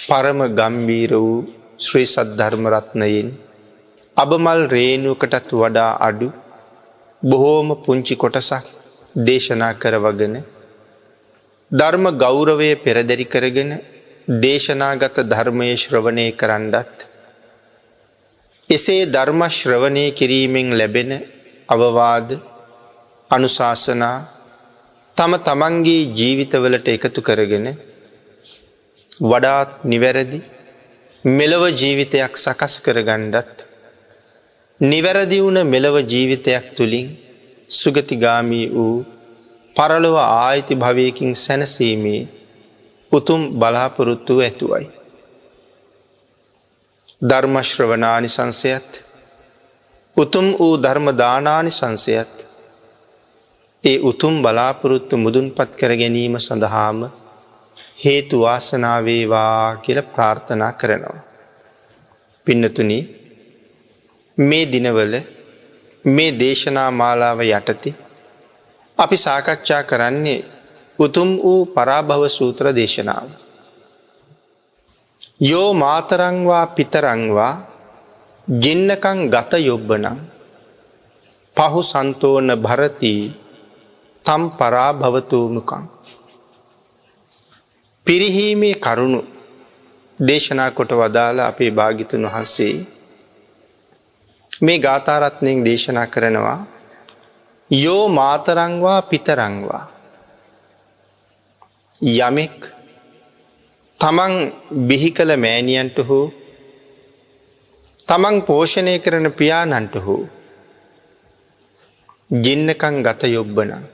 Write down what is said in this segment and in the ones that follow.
පරම ගම්බීර වූ ශ්‍රී සද්ධර්මරත්නයෙන් අබමල් රේනුවකටත් වඩා අඩු බොහෝම පුංචි කොටසක් දේශනා කරවගෙන ධර්ම ගෞරවය පෙරදැරි කරගෙන දේශනාගත ධර්මය ශ්‍රවණය කරන්නත් එසේ ධර්මශ්‍රවණය කිරීමෙන් ලැබෙන අවවාද අනුශාසනා තම තමන්ගේ ජීවිතවලට එකතු කරගෙන වඩාත් නිවැරදි මෙලව ජීවිතයක් සකස් කරගණ්ඩත් නිවැරදි වුණ මෙලව ජීවිතයක් තුළින් සුගතිගාමී වූ පරලොව ආයිති භවයකින් සැනසීමේ උතුම් බලාපොරොත්තුව ඇතුවයි. ධර්මශ්‍රවනානි සංසයත් උතුම් වූ ධර්මදානානි සංසයත් ඒ උතුම් බලාපොරොත්තු මුදුන් පත් කර ගැනීම සඳහාම හේතු වාසනාවේවා කියල ප්‍රාර්ථනා කරනවා. පින්නතුනි මේ දිනවල මේ දේශනා මාලාව යටති අපි සාකච්ඡා කරන්නේ උතුම් වූ පරාභව සූත්‍ර දේශනාව. යෝ මාතරංවා පිතරංවා ජින්නකං ගත යොබ්බනම් පහු සන්තෝන භරතිී තම් පරාභවතූමකං පිරිහීමේ කරුණු දේශනා කොට වදාළ අපේ භාගිතුන් වහන්සේ මේ ගාථාරත්නයෙන් දේශනා කරනවා යෝ මාතරංවා පිතරංවා. යමෙක් තමන් බිහි කළ මෑණියන්ට හෝ තමන් පෝෂණය කරන පියානන්ට හෝ ගින්නකං ගත යොබ්බනා.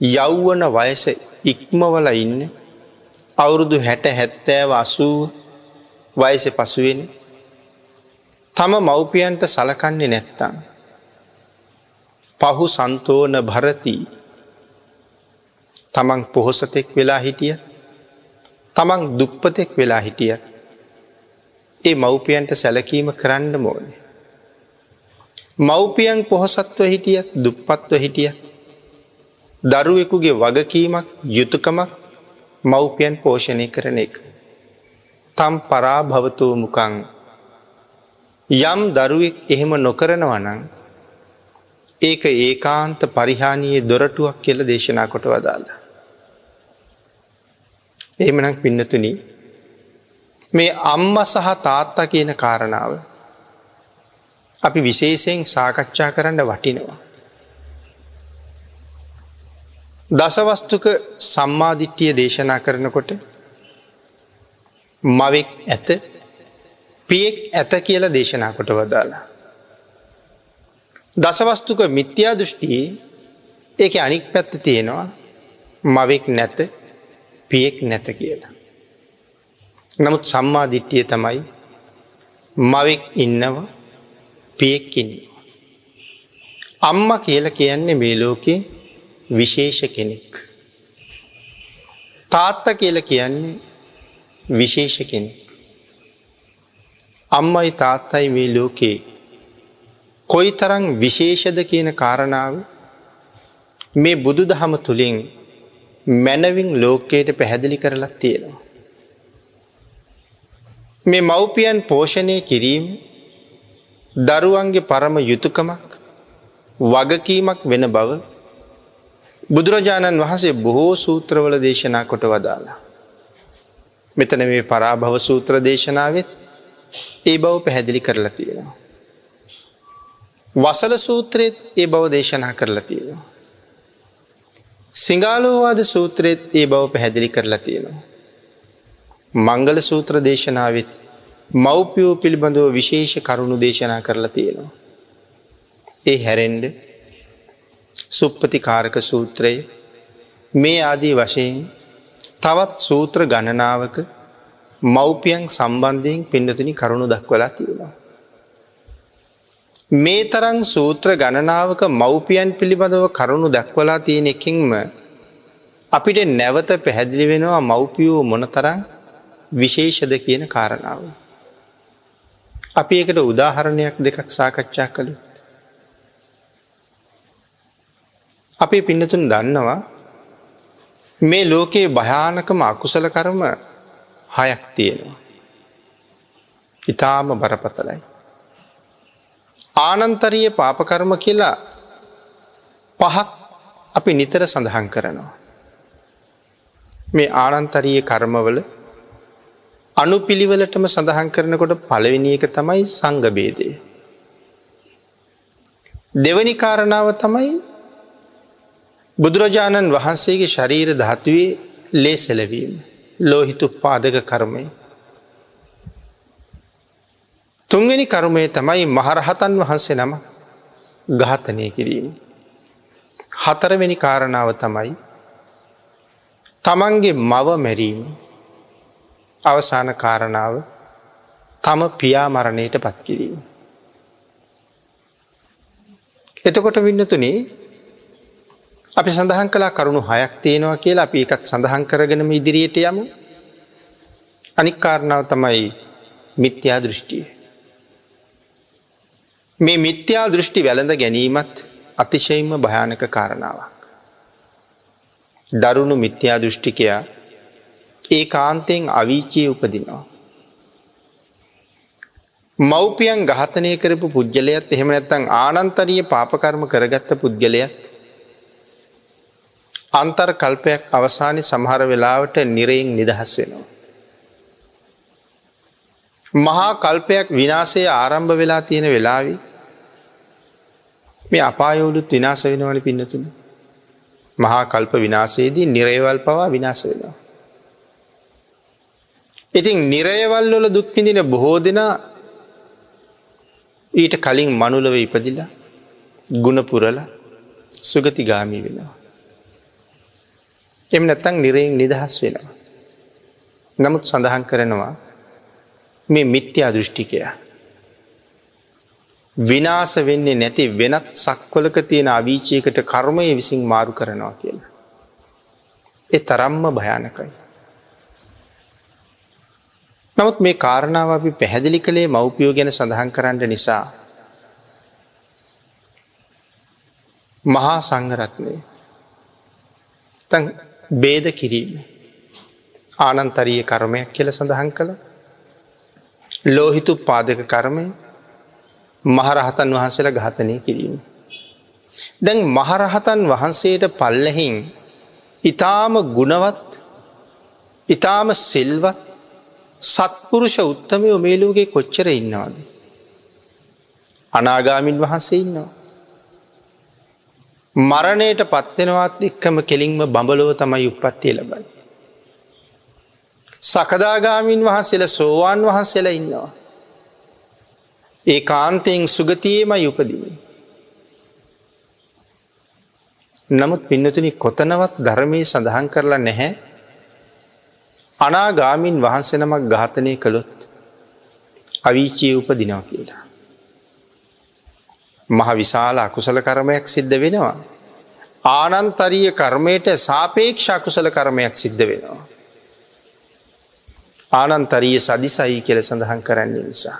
යෞවන වයස ඉක්මවල ඉන්න. අවුරුදු හැට හැත්තෑව අසූ වයස පසුවෙන. තම මව්පියන්ට සලකන්නේ නැත්තම්. පහු සන්තෝන භරතිී. තමන් පොහොසතෙක් වෙලා හිටිය. තමන් දුක්පතෙක් වෙලා හිටිය. ඒ මව්පියන්ට සැලකීම කරන්න මෝනේ. මව්පියන් පොහොසත්ව හිටියත් දුප්පත්ව හිටියත් දරුවෙකුගේ වගකීමක් යුතුකමක් මව්පියන් පෝෂණය කරන එක. තම් පරාභවතූ මුකං යම් දරුවෙක් එහෙම නොකරනවනං ඒක ඒකාන්ත පරිහානයේ දොරටුවක් කියල දේශනා කොට වදාල. එහෙමනක් පින්නතුන මේ අම්ම සහ තාත්තා කියන කාරණාව අපි විශේෂයෙන් සාකච්ඡා කරන්න වටිනවා. දසවස්තුක සම්මාධිට්්‍යය දේශනා කරනකොට මවෙක් ඇත පියෙක් ඇත කියලා දේශනා කොට වදාලා. දසවස්තුක මිත්‍යා දෘෂ්ටියේ ඒක අනික් පැත්ත තියෙනවා මවෙක් නැත පියෙක් නැත කියලා. නමුත් සම්මාධිට්්‍යය තමයි මවෙක් ඉන්නව පියෙක්කින්න. අම්ම කියල කියන්නේ මේ ලෝකේ විශේෂ කෙනෙක්. තාත්ත කියල කියන්නේ විශේෂ කෙනෙක්. අම්මයි තාත්තයි මේ ලෝකේ කොයි තරං විශේෂද කියන කාරණාව මේ බුදු දහම තුළින් මැනවින් ලෝකයට පැහැදිලි කරලත් තියෙනවා. මේ මව්පියන් පෝෂණය කිරීම දරුවන්ගේ පරම යුතුකමක් වගකීමක් වෙන බව බුදුරජාණන් වහන්සේ බොහෝ සූත්‍රවල දේශනා කොට වදාලා. මෙතන මේ පරාභව සූත්‍ර දේශනාවත් ඒ බව පැහැදිලි කරලා තියෙනවා. වසල සූත්‍රයත් ඒ බව දේශනා කරලා තියෙනවා. සිංගාලෝවාද සූත්‍රයත් ඒ බව පැහැදිලි කරලා තියෙනවා. මංගල සූත්‍ර දේශනාවත් මව්පියෝ පිළිබඳව විශේෂ කරුණු දේශනා කරලා තියෙනවා. ඒ හැරෙන්ඩ සුප්පති කාරක සූත්‍රය මේ ආදී වශයෙන් තවත් සූත්‍ර ගණනාවක මව්පියන් සම්බන්ධයෙන් පින්නතුනි කරුණු දක්වලා තියෙනවා. මේ තරං සූත්‍ර ගණනාවක මව්පියන් පිළිබඳව කරුණු දක්වලා තියෙන එකින්ම අපිට නැවත පැහැදිලි වෙනවා මව්පියෝ මොනතරං විශේෂද කියන කාරණාව. අපි එකට උදාහරණයක් දෙකක් සාකච්ඡා කළු. අපේ පින්නතුන් දන්නවා මේ ලෝකයේ භයානකම අකුසල කරම හයක් තියෙනවා. ඉතාම බරපතලයි. ආනන්තරීය පාපකර්ම කියලා පහක් අපි නිතර සඳහන් කරනවා. මේ ආනන්තරීය කර්මවල අනු පිළිවලටම සඳහන් කරනකොට පළවෙනි එක තමයි සංගබේදය. දෙවනි කාරණාව තමයි බුදුරජාණන් වහන්සේගේ ශරීර ධාතුවේ ලේ සෙලවීම ලෝහිතු පාදක කර්මය. තුන්වෙනි කරුමය තමයි මහරහතන් වහන්සේ නම ගාතනය කිරීම. හතරවෙනි කාරණාව තමයි තමන්ගේ මව මැරීම අවසාන කාරණාව තම පියාමරණයට පත් කිරීම. එතකොට වින්නතුනේ අපි සඳහන් කලා කරුණු හයක් තියෙනවා කියලා අපි එකත් සඳහන් කරගෙනම ඉදිරියට යමු අනික්කාරණාව තමයි මිත්‍යා දෘෂ්ටිය. මේ මිත්‍යා දෘෂ්ටි වැළඳ ගැනීමත් අතිශයින්ම භයානක කාරණාවක්. දරුණු මිත්‍යා දෘෂ්ටිකයා ඒ කාන්තයෙන් අවීචයේ උපදිනවා. මව්පියන් ගහතනය කරපු පුද්ගලයත් එහෙම නැත්තං ආනන්තරීය පාපකර්ම කරගත්ත පුද්ගලයත් අන්තර් කල්පයක් අවසානි සමහර වෙලාවට නිරයෙන් නිදහස් වෙනවා. මහා කල්පයක් විනාසය ආරම්භ වෙලා තියෙන වෙලාවි මේ අපායෝලුත් විනාස වෙනවන පින්නතුන. මහා කල්ප විනාසේදී නිරේවල් පවා විනාස වෙනවා. ඉතින් නිරයවල් වල දුක්පිඳින බොහෝ දෙනා ඊට කලින් මනුලව ඉපදිලා ගුණපුරල සුගති ගාමී වෙනවා. එම නැත්තං නිරයෙන් නිදහස් වෙනවා. නමුත් සඳහන් කරනවා මේ මිත්‍යා දෘෂ්ටිකයා. විනාස වෙන්නේ නැති වෙනත් සක්වලක තියෙන අවීචයකට කර්මය විසින් මාරු කරනවා කියලා. එ තරම්ම භයානකයි. නමුත් මේ කාරණාව අපි පැහැදිලි කළේ මව්පියෝ ගැන සඳහන් කරන්න නිසා. මහා සංගරත්නය බේද කිරීම ආනන්තරීය කර්මයක් කියල සඳහන් කළ ලෝහිතු පාදක කර්මය මහරහතන් වහන්සේලා ඝාතනය කිරීම. දැන් මහරහතන් වහන්සේට පල්ලහෙන් ඉතාම ගුණවත් ඉතාම සිල්වත් සත්පුරුෂ උත්තමයෝ මේලූගේ කොච්චර ඉන්නවාද. අනාගාමින් වහන්සේ ඉන්නවා. මරණයට පත්වෙනවත් එක්කම කෙලින්ම බඹලෝ තමයි උපත්තිය ලබයි. සකදාගාමින් වහන්සේල සෝවාන් වහන්සේලා ඉන්නවා. ඒ කාන්තයෙන් සුගතියමයි උපදීම. නමුත් පින්නතුනි කොතනවත් ධර්මය සඳහන් කරලා නැහැ අනාගාමින් වහන්සෙනමක් ඝාතනය කළොත් අවිචී උපදිනව කියලා. මහ විශාල අකුසල කරමයක් සිද්ධ වෙනවා. ආනන්තරීය කර්මයට සාපේක්ෂ අකුසල කරමයක් සිද්ධ වෙනවා. ආනන්තරීය සදිසයි කියල සඳහන් කරන්නේ නිසා.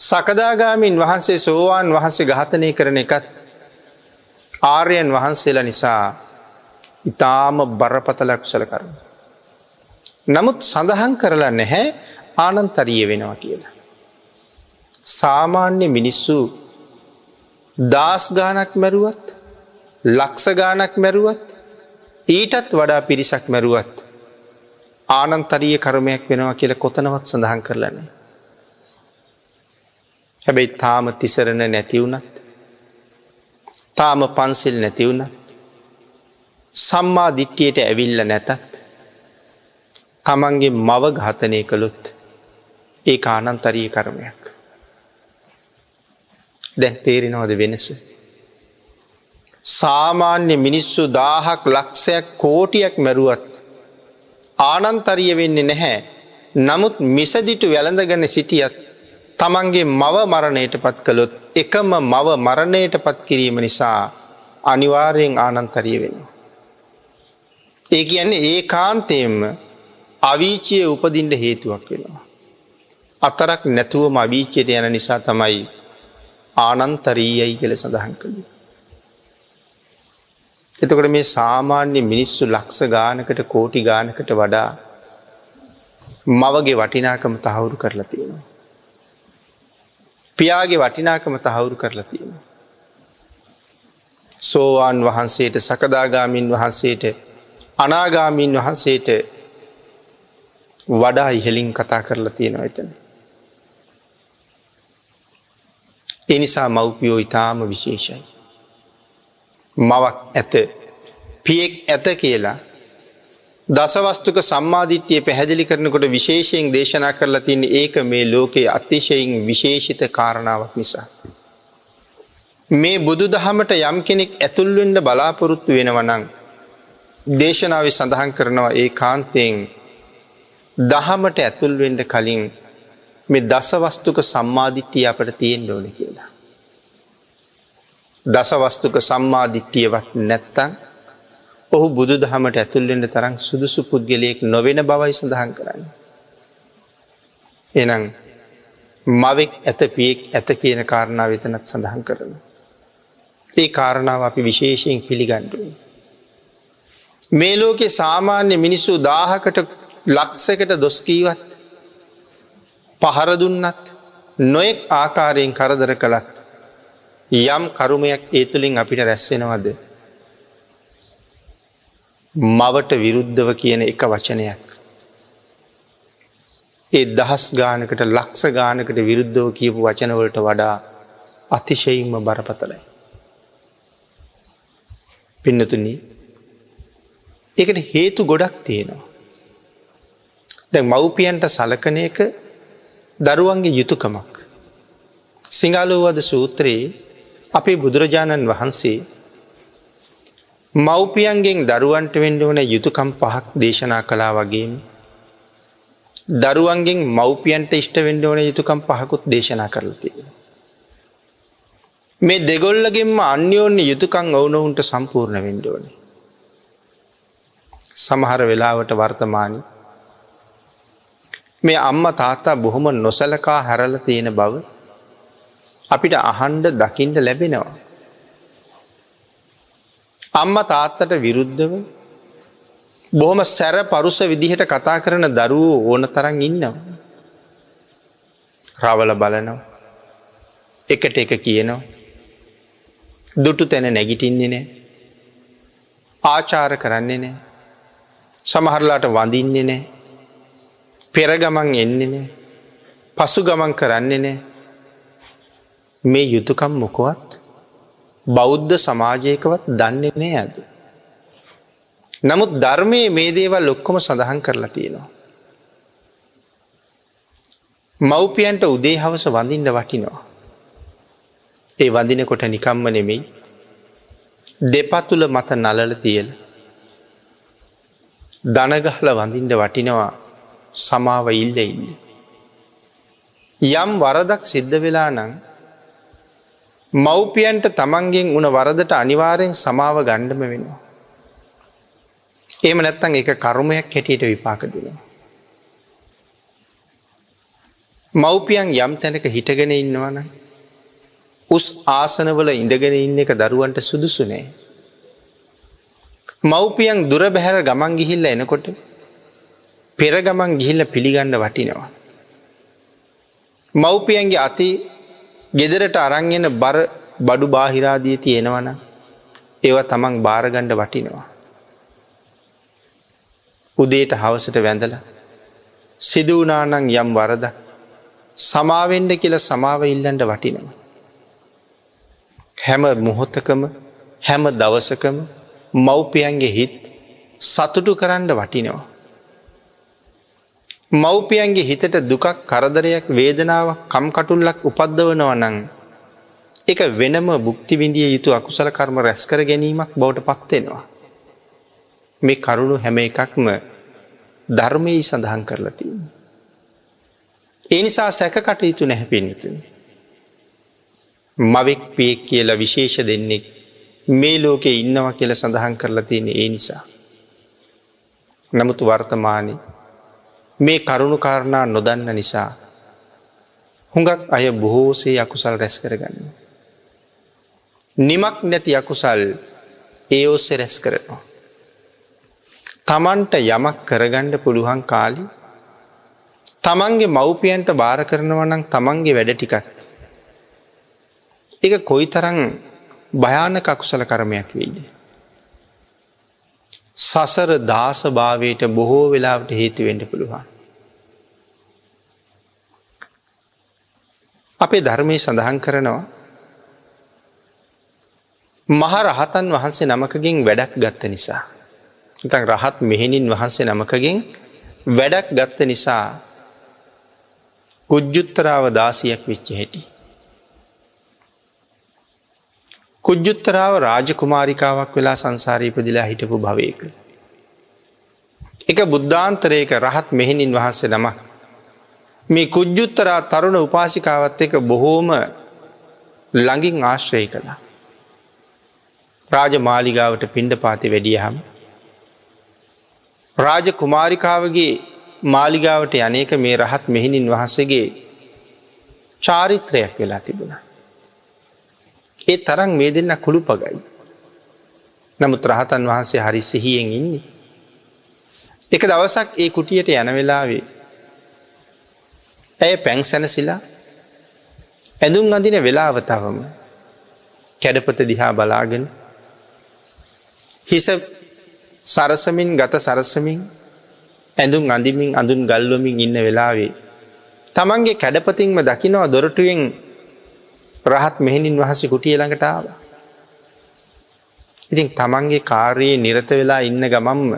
සකදාගාමින් වහන්සේ සෝවාන් වහන්සේ ඝාතනය කරන එකත් ආර්යන් වහන්සේලා නිසා ඉතාම බරපතල කුසල කරන. නමුත් සඳහන් කරලා නැහැ ආනන්තරිය වෙනවා කියලා. සාමාන්‍ය මිනිස්සු දස් ගානක් මැරුවත් ලක්ස ගානක් මැරුවත් ඊටත් වඩා පිරිසක් මැරුවත් ආනන්තරිය කරමයක් වෙනවා කියල කොතනවත් සඳහන් කරලන. හැබැයි තාම තිසරණ නැතිවුනත් තාම පන්සිල් නැතිවුනත් සම්මා දිට්ටියට ඇවිල්ල නැතත් තමන්ගේ මව ඝාතනය කළොත් ඒ ආනන්තරීය කරමයක්. දැන් තේරෙනවද වෙනස. සාමාන්‍ය මිනිස්සු දාහක් ලක්ෂයක් කෝටියක් මැරුවත් ආනන්තරිය වෙන්නේ නැහැ. නමුත් මිසදිටු වැළඳගන සිටියත් තමන්ගේ මව මරණයට පත් කළොත් එකම මව මරණයට පත් කිරීම නිසා අනිවාර්යෙන් ආනන්තරිය වෙන. ඒ කියන්නේ ඒ කාන්තයෙන්ම අවීචය උපදින්ට හේතුවක් වෙනවා. අතරක් නැතුවම අවීචයට යන නිසා තමයි ආනන්තරීයයි කළ සඳහන් කළේ. එතකොට මේ සාමාන්‍ය මිනිස්සු ලක්ෂ ගානකට කෝටි ගානකට වඩා මවගේ වටිනාකම තහවුරු කරලා තියෙනවා. පියාගේ වටිනාකම තහවුරු කරලා තියෙන. සෝවාන් වහන්සේට සකදාගාමින් වහන්සේට අනාගාමීන් වහන්සේට වඩා ඉහලින් කතා කරලා තියෙනවා එතන. එනිසා මව්පියෝ ඉතාම විශේෂයි. මවක් ඇත පියෙක් ඇත කියලා දසවස්තුක සම්මාධිට්්‍යය පැහැදිලි කරනකොට විශේෂයෙන් දේශනා කරලා තින්නේ ඒක මේ ලෝකයේ අතිශයෙන් විශේෂිත කාරණාවක් නිසා. මේ බුදු දහමට යම් කෙනෙක් ඇතුල්වෙන්ඩ බලාපොරොත්තු වෙනවනං දේශනාව සඳහන් කරනවා ඒ කාන්තයෙන් දහමට ඇතුල්වෙන්ඩ කලින් මේ දසවස්තුක සම්මාධිට්්‍යිය අපට තියෙන් ඕන කියලා. දසවස්තුක සම්මාධිට්්‍යියවත් නැත්තං ඔහු බුදු දහමට ඇතුල්ලෙන්ට තරම් සුදුසු පුද්ගලයෙක් නොවෙන බවයි සඳහන් කරන්න. එනම් මවෙක් ඇත පියෙක් ඇත කියන කාරණාව වෙතනත් සඳහන් කරන. ඒ කාරණාව අපි විශේෂයෙන් පිළිගණ්ඩුව. මේ ලෝකෙ සාමාන්‍ය මිනිස්සු දාහකට ලක්සකට දොස්කීවත් පහරදුන්නත් නොයෙක් ආකාරයෙන් කරදර කළත් යම් කරුමයක් ඒ තුළින් අපිට රැස්සෙනවද මවට විරුද්ධව කියන එක වචනයක්. ඒ දහස් ගානකට ලක්ෂ ගානකට විරුද්ධව කියපු වචනවලට වඩා අතිශයින්ම බරපතලයි. පින්නතුනී එකට හේතු ගොඩක් තියෙනවා. දැ මව්පියන්ට සලකන එක දරුවන්ගේ යුතුකමක්. සිංහලෝවද සූත්‍රයේ අපේ බුදුරජාණන් වහන්සේ මව්පියන්ගෙන් දරුවන්ට වෙන්ඩ වන යුතුකම් පහක් දේශනා කලා වගේම දරුවන්ගෙන් මව්පියන්ට ඉෂ්ට වෙන්ඩ වන යුතුකම් පහකුත් දේශනා කරලතිය. මේ දෙගොල්ලගෙන්ම අන්‍යෝන්‍ය යුතුකං ඔවුනොවුන්ට සම්පූර්ණ වෙන්ඩෝන. සමහර වෙලාවට වර්තමානි මේ අම්ම තාත්තා බොහොම නොසලකා හැරල තියෙන බව අපිට අහන්ඩ දකිින්ට ලැබෙනවා. අම්ම තාත්තට විරුද්ධව බොහොම සැර පරුස විදිහට කතා කරන දරුවෝ ඕන තරන් ඉන්නවා. රවල බලනවා. එකට එක කියනවා. දුටු තැන නැගිටින්නේ නෑ. ආචාර කරන්නේ නෑ. සමහරලාට වඳින්නේ නෑ. පෙරගමන් එන්නේ නෑ. පසු ගමන් කරන්නේ නෑ. මේ යුතුකම් මොකොවත් බෞද්ධ සමාජයකවත් දන්නේ නෑ ඇද. නමුත් ධර්මය මේ දේවල් ලොක්කොම සඳහන් කරලා තියෙනවා. මව්පියන්ට උදේ හවස වඳින්ට වටිනවා. ඒ වඳිනකොට නිකම්ම නෙමෙයි දෙපතුල මත නලල තියල දනගහල වඳින්ට වටිනවා සමාව ඉල්ල ඉල්ල. යම් වරදක් සිද්ධ වෙලා නං මව්පියන්ට තමන්ගෙන් උන වරදට අනිවාරයෙන් සමාව ගණ්ඩම වෙනවා. ඒම නැත්තන් එක කරුමයක් හැටියට විපාක දෙනවා. මව්පියන් යම් තැනක හිටගෙන ඉන්නවන උස් ආසනවල ඉඳගෙන ඉන්න එක දරුවන්ට සුදුසුනේ. මව්පියන් දුර බැහැර ගමන් ගිහිල්ල එනකොට පෙර ගමන් ගිහිල්ල පිළිගණ්ඩ වටිනවා. මව්පියන්ගේ අති ගෙදරට අරංගෙන බර බඩු බාහිරාදිය තියෙනවන ඒව තමන් භාරගණ්ඩ වටිනවා. උදේට හවසට වැඳල සිදුවනානං යම් වරද සමාවෙන්ඩ කියල සමාව ඉල්ලන්ට වටිනවා. හැම මොහොත්තකම හැම දවසකම මව්පියන්ගේ හිත් සතුටු කරන්න වටිනවා. මව්පියන්ගේ හිතට දුකක් කරදරයක් වේදනාව කම්කටුල්ලක් උපද්දවනව නං එක වෙනම බුක්තිවිඳිය යුතු අකුසල කර්ම රැස්කර ගැනීමක් බවට පත්වෙනවා. මේ කරුණු හැම එකක්ම ධර්මයේ සඳහන් කරලා තියන. ඒ නිසා සැක කටයුතු නැහැපෙන්න්නතුන. මවෙක් පියෙක් කියලා විශේෂ දෙන්නෙක් මේ ලෝකෙ ඉන්නවා කියල සඳහන් කරලා තියෙන ඒ නිසා. නමුතු වර්තමානය මේ කරුණු කාරණා නොදන්න නිසා හුඟක් අය බොහෝසේ අකුසල් රැස් කරගන්න. නිමක් නැති අකුසල් ඒ ඔස්සේ රැස් කරනවා. තමන්ට යමක් කරගණ්ඩ පුළුවන් කාලි තමන්ගේ මව්පියන්ට භාර කරනවනං තමන්ගේ වැඩ ටිකත්. එක කොයි තරං භයානක අකුසල කරමයක් වෙයිද. සසර දාස භාවයට බොහෝ වෙලාවට හේතුවෙන්ට පුළුවන්. අපේ ධර්මය සඳහන් කරනවා මහ රහතන් වහන්සේ නමකගෙන් වැඩක් ගත්ත නිසා. ඉතන් රහත් මෙහෙණින් වහන්සේ නමකගෙන් වැඩක් ගත්ත නිසා කුජ්ජුත්තරාව දාසියක් විච්ච හැටි. කුජ්ජුත්තරාව රාජකුමාරිකාවක් වෙලා සංසාරීපදිලා හිටපු භවයක. එක බුද්ධාන්තරයක රහත් මෙහෙණින් වහන්සේ නමක් මේ කුජ්ජුත්තරා තරුණ උපාසිකාවත් එක බොහෝම ළඟින් ආශ්‍රය කළා. රාජ මාලිගාවට පිණ්ඩ පාති වැඩියහම්. රාජ කුමාරිකාවගේ මාලිගාවට යනක මේ රහත් මෙහිණින් වහන්සගේ චාරිත්‍රයක් වෙලා තිබුණ. ඒ තරන් මේ දෙන්න කුළු පගයි. නමුත් රහතන් වහන්සේ හරි සිහියෙන් ඉන්නේ. එක දවසක් ඒ කුටියට යන වෙලාවේ ඇය පැන් සැනසිලා ඇඳුම් අඳින වෙලාවතවම කැඩපත දිහා බලාගෙන හිස සරසමින් ගත සරසමින් ඇඳුම් අඳමින් අඳුන් ගල්වමින් ඉන්න වෙලාවේ. තමන්ගේ කැඩපතින්ම දකිනවා දොරටුවෙන් රහත් මෙහෙණින් වහස කුටිය ළඟටාව. ඉතින් තමන්ගේ කාර්යයේ නිරත වෙලා ඉන්න ගමම්ම.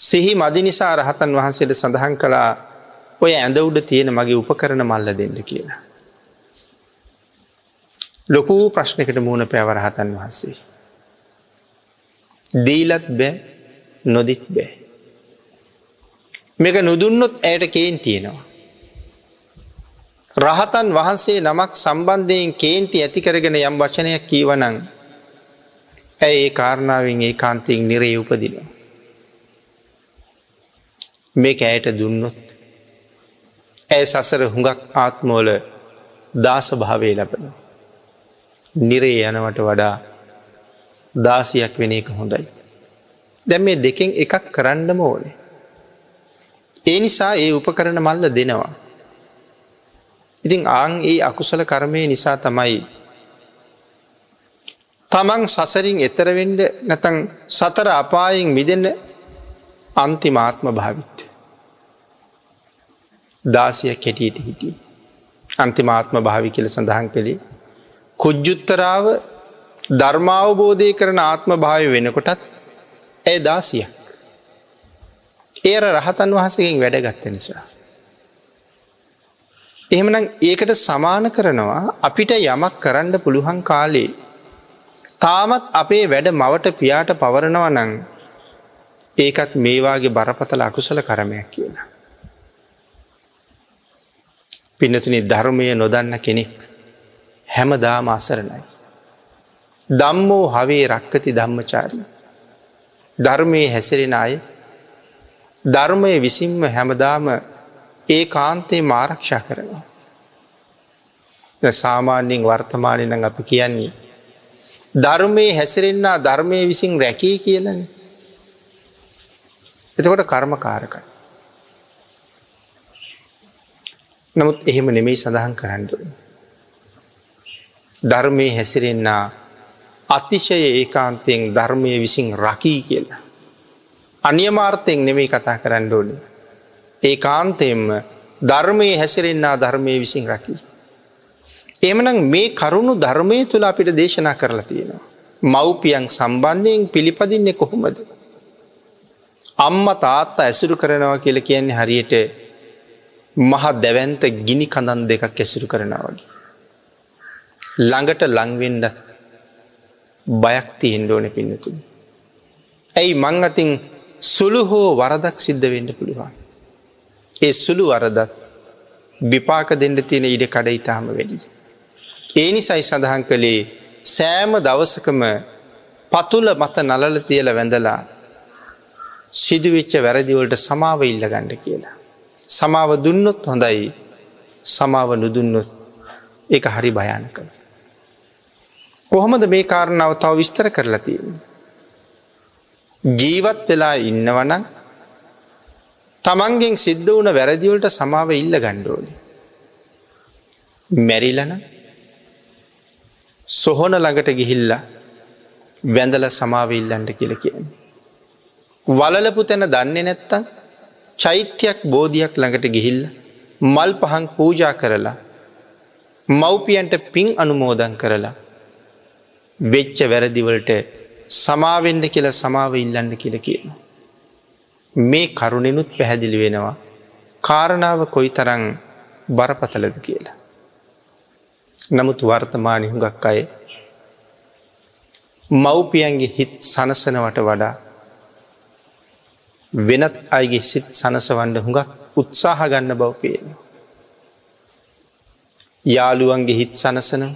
සිහි මදි නිසා රහතන් වහන්සේට සඳහන් කළා ඔය ඇඳ උඩ තියෙන මගේ උපකරන මල්ල දෙන්න කියලා. ලොකූ ප්‍රශ්නකට මුණ පැවරහතන් වහන්සේ. දීලත් බෑ නොදිත් බෑ. මේක නුදුන්නොත් ඇයට කේන් තියෙනවා. රහතන් වහන්සේ නමක් සම්බන්ධයෙන් කේන්ති ඇති කරගෙන යම් වචනයක් කීවනං ඇය ඒ කාරණාවෙන් ඒ කාන්තයෙන් නිරේ උපදිනවා. මේ ඇයට දුන්නොත් ඇය සසර හුඟක් ආත්මෝල දාස භාවය ලබන. නිරේ යනවට වඩා දාසියක් වෙන එක හොඳයි. දැම් මේ දෙකෙන් එකක් කරන්නම ඕනේ. ඒ නිසා ඒ උපකරන මල්ල දෙනවා. ඉතින් ආං ඒ අකුසල කර්මය නිසා තමයි තමන් සසරින් එතරවෙන්ඩ නැතන් සතර අපායෙන් මිදන්න අන්තිමාත්ම භාවිත්ත. දාසිය කෙටියට හිටිය. අන්තිමාත්ම භාවි කියල සඳහන් කළේ. කුජ්ජුත්තරාව ධර්මාවබෝධය කරන ආත්ම භාවය වෙනකොටත් ඇය දාසියක්. ඒර රහතන් වහසකින් වැඩගත්ත නිසා. එහෙමනම් ඒකට සමාන කරනවා අපිට යමක් කරන්න පුළුවන් කාලේ. තාමත් අපේ වැඩ මවට පියාට පවරනව නං ඒකත් මේවාගේ බරපතල අකුසල කරමයක් කියලා. පිනතුනි ධර්මය නොදන්න කෙනෙක් හැමදාම අසරණයි. දම්මෝ හවේ රක්කති ධම්මචාරී. ධර්මය හැසිරෙන අය ධර්මය විසින්ම හැමදාම ඒ කාන්තේ මාරක්ෂා කරනවා. සාමාන්‍යයෙන් වර්තමානය නං අපි කියන්නේ. ධර්මය හැසිරෙන්න්න ධර්මය විසින් රැකී කියලන. එතකොට කර්ම නමුත් එහෙම නෙමෙයි සඳහන් කරන්නඩුව. ධර්මය හැසිරෙන්න්න අතිශය ඒකාන්තයෙන් ධර්මය විසින් රකී කියලා. අනියමාර්ථයෙන් නෙමෙයි කතා කරන්න ඕනි. ඒ කාන්තයෙන්ම ධර්මය හැසිරෙන්න්න ධර්මය විසින් රකී. එමනම් මේ කරුණු ධර්මය තුළ අපිට දේශනා කරලා තියෙනවා. මව්පියන් සම්බන්ධයෙන් පිළිපදින්නේ කොහොමද. අම්ම තාත්තා ඇසුරු කරනවා කියල කියන්නේ හරියට මහ දැවන්ත ගිනි කඳන් දෙකක් ඇසුරු කරනවගේ. ළඟට ලංවෙන්ඩත් බයක් තියෙන්ඩ ඕන පින්නතුනි. ඇයි මං අතින් සුළු හෝ වරදක් සිද්ධ වෙන්න පුළුවන්. ඒ සුළු වරදත් විපාක දෙන්න තියෙන ඉඩ කඩ ඉතාම වැඩි. ඒ නිසයි සඳහන් කළේ සෑම දවසකම පතුල මත නලල තියල වැඳලා සිදුවෙච්ච වැරදිවලට සමාව ඉල්ල ගණ්ඩ කියලා. සමාව දුන්නොත් හොඳයි සමාව නුදුන්නොත් එක හරි භයන කළ. කොහොමද මේ කාරණාව තව විස්තර කරලා තියෙන. ජීවත් වෙලා ඉන්නවනං තමන්ගෙන් සිද්ධ වන වැරදිවලට සමාව ඉල්ල ගණ්ඩෝනි. මැරිලන සොහොන ළඟට ගිහිල්ලා වැඳල සමාව ඉල්ලන්ට කියල කියන්නේ. වලලපු තැන දන්නේ නැත්තන් චෛත්‍යයක් බෝධයක් ළඟට ගිහිල්ල මල් පහන් පූජා කරලා මව්පියන්ට පින් අනුමෝදන් කරලා වෙච්ච වැරදිවලට සමාවෙන්ඩ කියල සමාව ඉල්ලන්න කියල කියන. මේ කරුණෙනුත් පැහැදිලි වෙනවා කාරණාව කොයි තරං බරපතලද කියලා. නමුත් වර්තමානි හුඟක් අය මව්පියන්ගේ හිත් සනසනවට වඩා වෙනත් අයගේ සිත් සනසවන්ඩ හුඟක් උත්සාහ ගන්න බව පේන. යාළුවන්ගේ හිත් සනසනව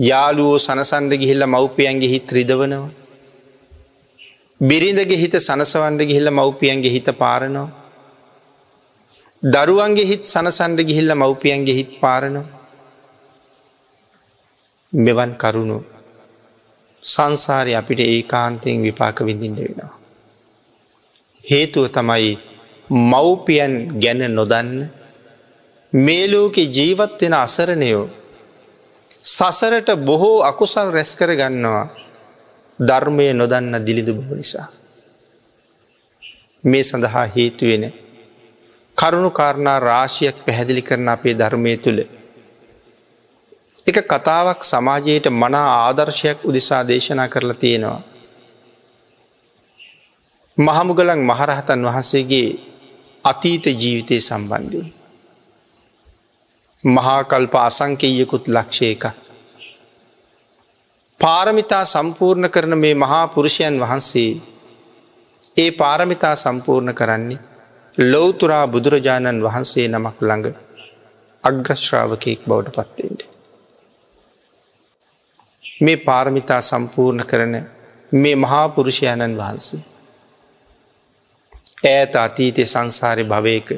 යාළුවෝ සනසන්ඩ ගිහිල්ල මව්පියන්ගේ හිත් රිදවනවා. බිරිඳගේ හිත සනසවන්ඩ ගිහිල්ල මව්පියන්ගේ හිත පාරනවා. දරුවන්ගේ හිත් සනසන්ඩ ගිහිල්ල මව්පියන්ගේ හිත් පාරනවා. මෙවන් කරුණු සංසාරය අපිට ඒ කාන්තයෙන් විපාක විඳින්ට වෙනවා. හේතුව තමයි මව්පියන් ගැන නොදන්න මේලෝකෙ ජීවත් වෙන අසරණයෝ සසරට බොහෝ අකුසල් රැස් කර ගන්නවා ධර්මය නොදන්න දිලිදු බව නිසා. මේ සඳහා හේතුවෙන කරුණු කාරණා රාශියක් පැහැදිලි කරන අපේ ධර්මය තුළ. එක කතාවක් සමාජයට මනා ආදර්ශයක් උදෙසා දේශනා කරලා තියෙනවා. මහමුගලන් මහරහතන් වහන්සේගේ අතීත ජීවිතය සම්බන්ධී. මහාකල්ප අසංකෙයකුත් ලක්ෂයක. පාරමිතා සම්පූර්ණ කරන මේ මහා පුරුෂයන් වහන්සේ ඒ පාරමිතා සම්පූර්ණ කරන්නේ ලොවතුරා බුදුරජාණන් වහන්සේ නමක් ළඟ අග්‍රශ්‍රාවකයෙක් බවට පත්තෙන්ට. මේ පාරමිතා සම්පූර්ණ කරන මේ මහා පුරුෂයණන් වහන්සේ. ඈත අතීතය සංසාරය භවයක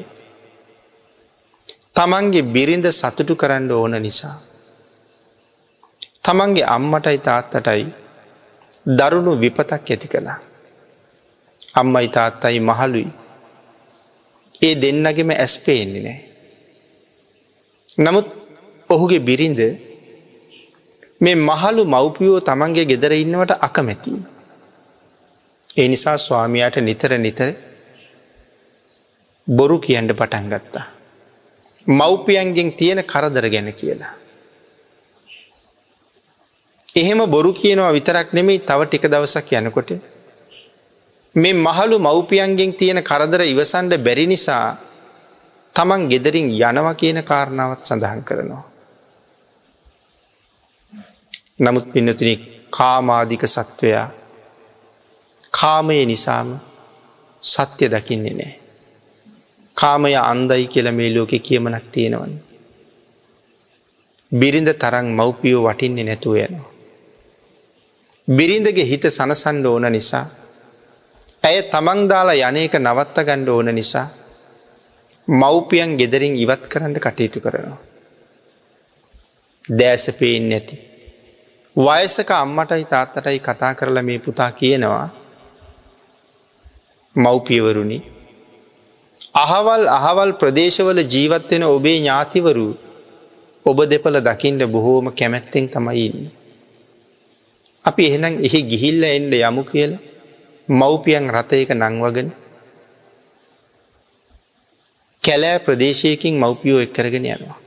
තමන්ගේ බිරිඳ සතුටු කරන්න ඕන නිසා. තමන්ගේ අම්මටයි තාත්තටයි දරුණු විපතක් ඇති කළා. අම්මයි තාත්තයි මහලුයි. ඒ දෙන්නගෙම ඇස් පේන්නේ නෑ. නමුත් ඔහුගේ බිරිඳ මේ මහලු මව්පියෝ තමන්ගේ ගෙදර ඉන්නවට අකමැති. ඒ නිසා ස්වාමයාට නිතර නිතර බොරු කියන්ට පටන් ගත්තා. මව්පියන්ගෙන් තියෙන කරදර ගැන කියලා. එහෙම බොරු කියනවා විතරක් නෙමෙයි තව ටික දවසක් යනකොට. මේ මහලු මව්පියන්ගෙන් තියෙන කරදර ඉවසන්ඩ බැරි නිසා තමන් ගෙදරින් යනවා කියන කාරණාවත් සඳහන් කරනවා. නමුත් පින්නතුනි කාමාධික සත්වයා කාමය නිසාම සත්‍ය දකින්නේ නෑ. කාමය අන්දයි කියල මේ ලෝකෙ කියමනක් තියෙනවන. බිරිඳ තරං මව්පියෝ වටින්නේ නැතුව යනවා. බිරිඳගේ හිත සනසන්ඩ ඕන නිසා ඇය තමන් දාලා යනක නවත්ත ගණ්ඩ ඕන නිසා මව්පියන් ගෙදරින් ඉවත් කරන්න කටයුතු කරනවා. දෑස පේෙන් නැති. වයසක අම්මටයි තාත්තටයි කතා කරලා මේ පුතා කියනවා මව්පියවරුණි අහවල් අහවල් ප්‍රදේශවල ජීවත්වෙන ඔබේ ඥාතිවරු ඔබ දෙපල දකිින්ට බොහෝම කැමැත්තෙන් තමයි ඉන්න. අපි එහෙනම් එහි ගිහිල්ල එන්ඩ යමු කියල මව්පියන් රථයක නංවගෙන කැලෑ ප්‍රදේශයකින් මව්පියෝ එක්කරගෙන යනවා.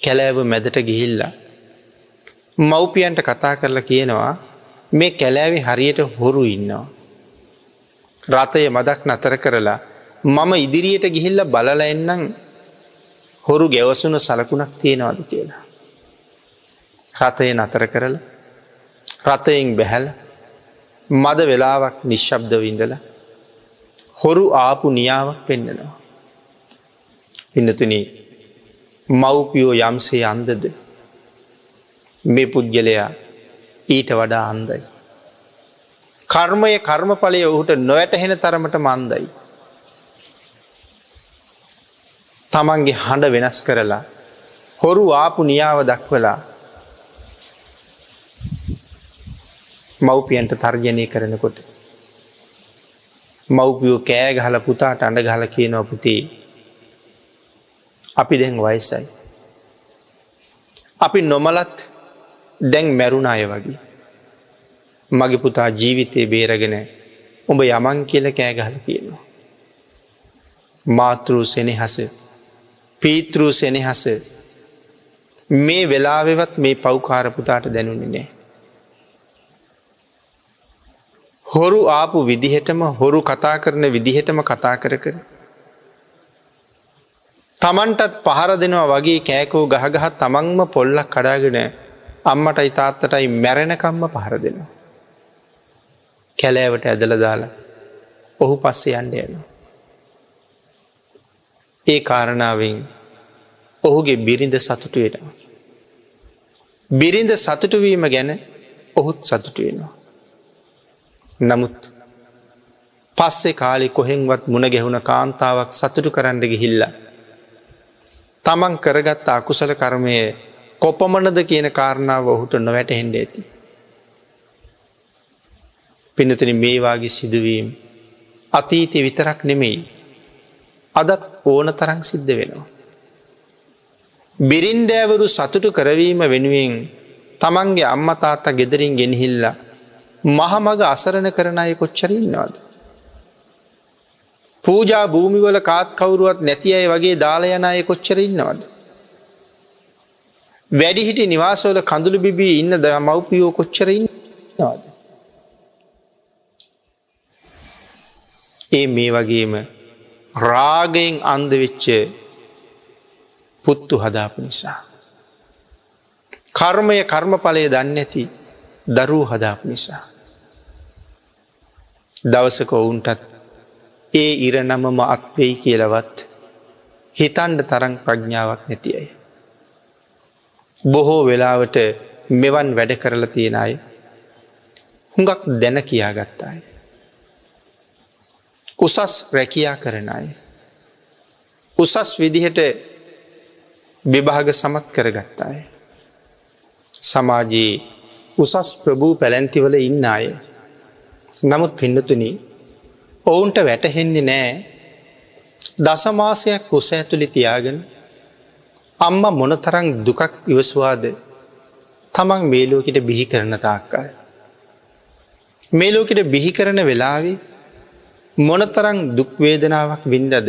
කැලෑව මැදට ගිහිල්ලා. මව්පියන්ට කතා කරලා කියනවා මේ කැලෑවි හරියට හොරු ඉන්නවා. රථය මදක් නතර කරලා මම ඉදිරියට ගිහිල්ල බලල එන්නම් හොරු ගැවසුන සලකුණක් තියෙනවාද කියලා. රථය නතර කරල රථයෙන් බැහැල මද වෙලාවක් නිශ්ශබ්ද විඳල හොරු ආපු නියාවක් පෙන්න්නනවා. ඉන්නතුන මව්පියෝ යම්සේ අන්දද මේ පුද්ගලයා ඊට වඩා අන්දයි. කර්මය කර්මඵලය ඔහුට නොවැටහෙන තරමට මන්දයි. තමන්ගේ හඬ වෙනස් කරලා හොරු ආපු නියාව දක්වලා මව්පියන්ට තර්ජනය කරනකොට. මව්පියෝ කෑ ගහල පුතාට අඩ ගහල කියනව පුතේ අපි දැන් වයසයි. අපි නොමලත් දැන් මැරුණ අය වගේ. මගේ පුතා ජීවිතය බේරගෙන උඹ යමන් කියල කෑගහල කියනවා. මාතෘ සෙනෙහස පීතෘ සෙනෙහස මේ වෙලාවෙවත් මේ පව්කාරපුතාට දැනුන්නේ නෑ. හොරු ආපු විදිහටම හොරු කතා කරන විදිහටම කතා කර කර. තමන්ටත් පහර දෙනවා වගේ කෑකෝ ගහගහත් තමන්ම පොල්ලක් කඩාගෙන අම්මටයි තාත්තටයි මැරෙනකම්ම පහර දෙනවා. කැලෑවට ඇදල දාලා ඔහු පස්සේ අන්ඩ යනවා. ඒ කාරණාවෙන් ඔහුගේ බිරිඳ සතුටු වෙනවා. බිරිඳ සතුටුවීම ගැන ඔහුත් සතුටු වෙනවා. නමුත් පස්සේ කාලි කොහෙන්වත් මුණ ගැහුණ කාන්තාවක් සතුටු කරන්න ගිහිල්ල. තමන් කරගත්ත අකුසල කර්මය කොපමණද කියන කාරණාව ඔහුට නොවැට හෙන්ඩ ඇති. පිනතුන මේවාගේ සිදුවීම් අතීතය විතරක් නෙමෙයි අදත් ඕන තරං සිද්ධ වෙනවා. බිරින්දෑවරු සතුටු කරවීම වෙනුවෙන් තමන්ගේ අම්මතාත්තා ගෙදරින් ගෙනහිල්ලා මහමග අසරණ කරන අය කොච්චරඉන්නවාද. පූජා භූමිවල කාත් කවුරුවත් නැති අය වගේ දාලයන අය කොච්චර ඉන්නවද. වැඩිහිටි නිවාසෝල කඳුළු බිබී ඉන්න ද මව්පියෝ කොච්චර ඉන්නවාද. ඒ මේ වගේම රාගයෙන් අන්දවෙච්ච පුත්තු හදාපු නිසා. කර්මය කර්මඵලය දන්න ඇති දරූ හදාපු නිසා. දවසක ඔවුන්ටත් ඒ ඉරනමම අත්වෙයි කියලවත් හිතන්ඩ තරං ප්‍රඥාවක් නැති අය. බොහෝ වෙලාවට මෙවන් වැඩ කරලා තියෙන අය හුඟක් දැන කියාගත්තාය. උසස් රැකයා කරන අය. උසස් විදිහට විභාග සමත් කරගත්තාය. සමාජයේ උසස් ප්‍රභූ පැලැන්තිවල ඉන්න අය. නමුත් පින්නතුන ඔවුන්ට වැටහෙන්නේ නෑ දසමාසයක් කුස ඇතුළි තියාගෙන අම්ම මොනතරං දුකක් ඉවස්වාද තමන් මේලෝකට බිහි කරන තාක්කාය. මේලෝකට බිහි කරන වෙලාවේ මොනතරං දුක්වේදනාවක් වින්දද